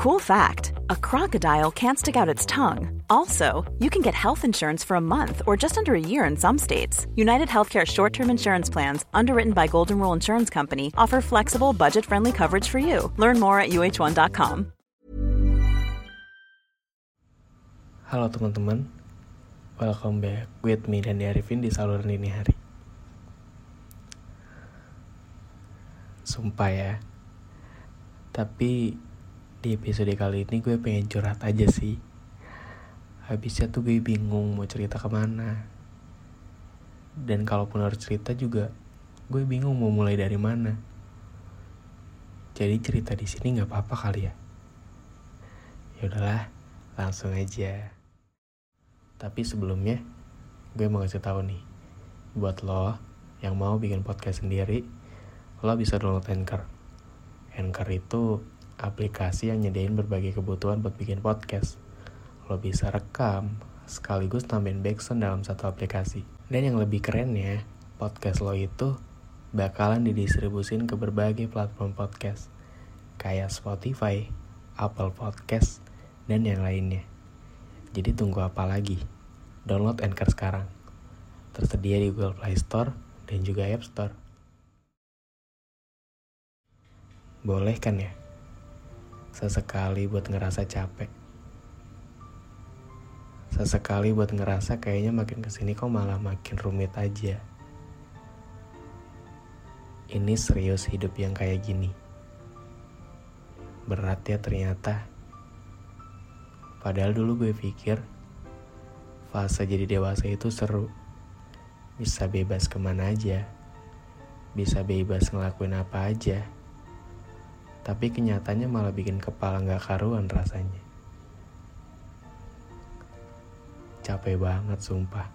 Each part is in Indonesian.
Cool fact a crocodile can't stick out its tongue. Also, you can get health insurance for a month or just under a year in some states. United Healthcare short term insurance plans, underwritten by Golden Rule Insurance Company, offer flexible, budget friendly coverage for you. Learn more at uh1.com. Halo teman-teman, welcome back with me dan Arifin di saluran ini hari. Sumpah ya, tapi di episode kali ini gue pengen curhat aja sih. Habisnya tuh gue bingung mau cerita ke mana. Dan kalaupun harus cerita juga, gue bingung mau mulai dari mana. Jadi cerita di sini nggak apa-apa kali ya. Ya udahlah, langsung aja. Tapi sebelumnya, gue mau kasih tahu nih, buat lo yang mau bikin podcast sendiri, lo bisa download Anchor. Anchor itu aplikasi yang nyediain berbagai kebutuhan buat bikin podcast. Lo bisa rekam, sekaligus tambahin backsound dalam satu aplikasi. Dan yang lebih keren ya, podcast lo itu bakalan didistribusin ke berbagai platform podcast, kayak Spotify, Apple Podcast, dan yang lainnya. Jadi tunggu apa lagi? Download Anchor sekarang. Tersedia di Google Play Store dan juga App Store. Boleh kan ya? Sesekali buat ngerasa capek. Sesekali buat ngerasa kayaknya makin ke sini kok malah makin rumit aja. Ini serius hidup yang kayak gini. Berat ya ternyata. Padahal dulu gue pikir fase jadi dewasa itu seru. Bisa bebas ke mana aja. Bisa bebas ngelakuin apa aja tapi kenyataannya malah bikin kepala nggak karuan rasanya. Capek banget sumpah.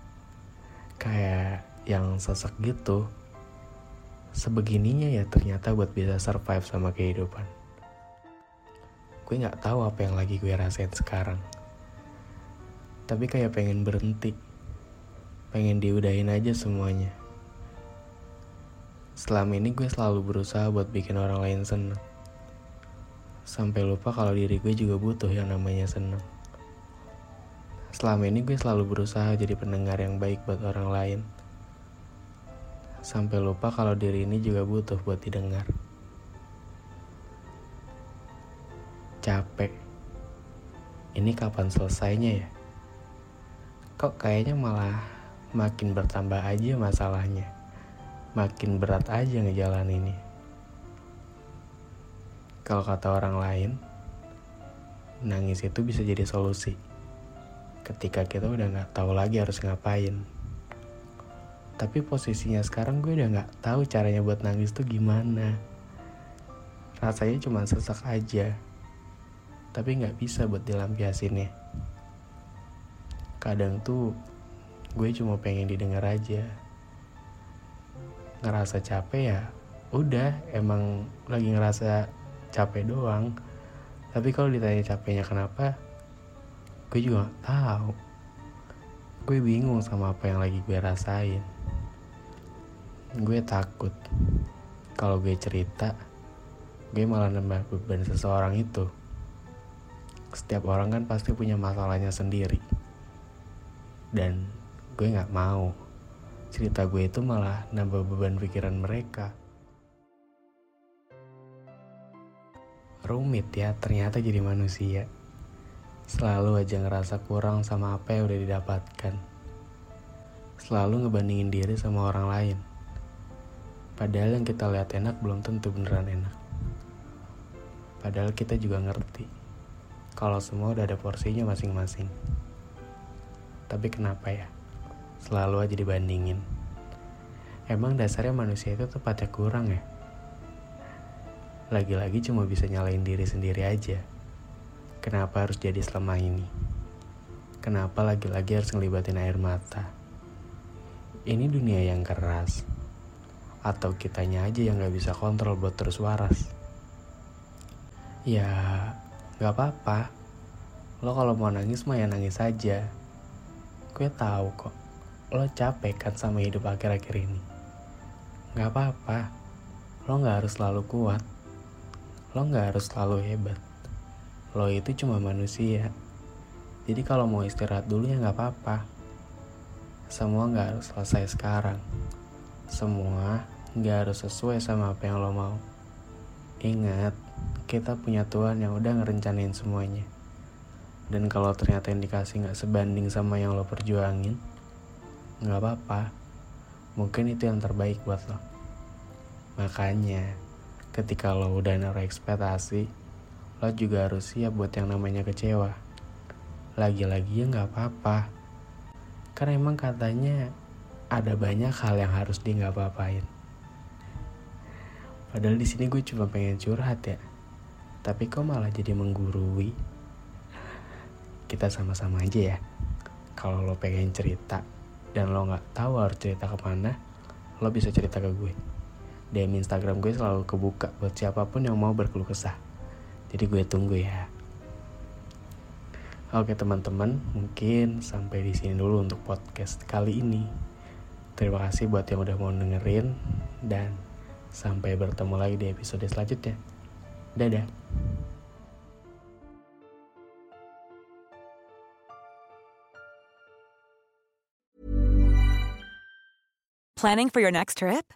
Kayak yang sesek gitu. Sebegininya ya ternyata buat bisa survive sama kehidupan. Gue nggak tahu apa yang lagi gue rasain sekarang. Tapi kayak pengen berhenti. Pengen diudahin aja semuanya. Selama ini gue selalu berusaha buat bikin orang lain seneng sampai lupa kalau diri gue juga butuh yang namanya seneng. Selama ini gue selalu berusaha jadi pendengar yang baik buat orang lain. Sampai lupa kalau diri ini juga butuh buat didengar. Capek. Ini kapan selesainya ya? Kok kayaknya malah makin bertambah aja masalahnya. Makin berat aja ngejalan ini. Kalau kata orang lain, nangis itu bisa jadi solusi. Ketika kita udah gak tahu lagi harus ngapain. Tapi posisinya sekarang gue udah gak tahu caranya buat nangis tuh gimana. Rasanya cuma sesak aja. Tapi gak bisa buat dilampiasinnya. Kadang tuh gue cuma pengen didengar aja. Ngerasa capek ya udah emang lagi ngerasa capek doang. Tapi kalau ditanya capeknya kenapa gue juga gak tahu. Gue bingung sama apa yang lagi gue rasain. Gue takut kalau gue cerita gue malah nambah beban seseorang itu. Setiap orang kan pasti punya masalahnya sendiri. Dan gue gak mau cerita gue itu malah nambah beban pikiran mereka Rumit ya ternyata jadi manusia. Selalu aja ngerasa kurang sama apa yang udah didapatkan. Selalu ngebandingin diri sama orang lain. Padahal yang kita lihat enak belum tentu beneran enak. Padahal kita juga ngerti kalau semua udah ada porsinya masing-masing. Tapi kenapa ya? Selalu aja dibandingin. Emang dasarnya manusia itu tepatnya kurang ya? Lagi-lagi cuma bisa nyalain diri sendiri aja. Kenapa harus jadi selama ini? Kenapa lagi-lagi harus ngelibatin air mata? Ini dunia yang keras. Atau kitanya aja yang gak bisa kontrol buat terus waras? Ya, gak apa-apa. Lo kalau mau nangis mah ya nangis aja. Gue tahu kok, lo capek kan sama hidup akhir-akhir ini. Gak apa-apa, lo gak harus selalu kuat Lo gak harus selalu hebat. lo itu cuma manusia. Jadi kalau mau istirahat dulu ya nggak apa-apa. Semua nggak harus selesai sekarang. Semua nggak harus sesuai sama apa yang lo mau. Ingat, kita punya Tuhan yang udah ngerencanain semuanya. Dan kalau ternyata yang dikasih nggak sebanding sama yang lo perjuangin, nggak apa-apa. Mungkin itu yang terbaik buat lo. Makanya, ketika lo udah naruh ekspektasi, lo juga harus siap buat yang namanya kecewa. Lagi-lagi ya nggak apa-apa. Karena emang katanya ada banyak hal yang harus di nggak apa-apain. Padahal di sini gue cuma pengen curhat ya. Tapi kok malah jadi menggurui? Kita sama-sama aja ya. Kalau lo pengen cerita dan lo nggak tahu harus cerita ke mana, lo bisa cerita ke gue. DM Instagram gue selalu kebuka buat siapa pun yang mau berkeluh kesah. Jadi gue tunggu ya. Oke teman-teman, mungkin sampai di sini dulu untuk podcast kali ini. Terima kasih buat yang udah mau dengerin dan sampai bertemu lagi di episode selanjutnya. Dadah. Planning for your next trip?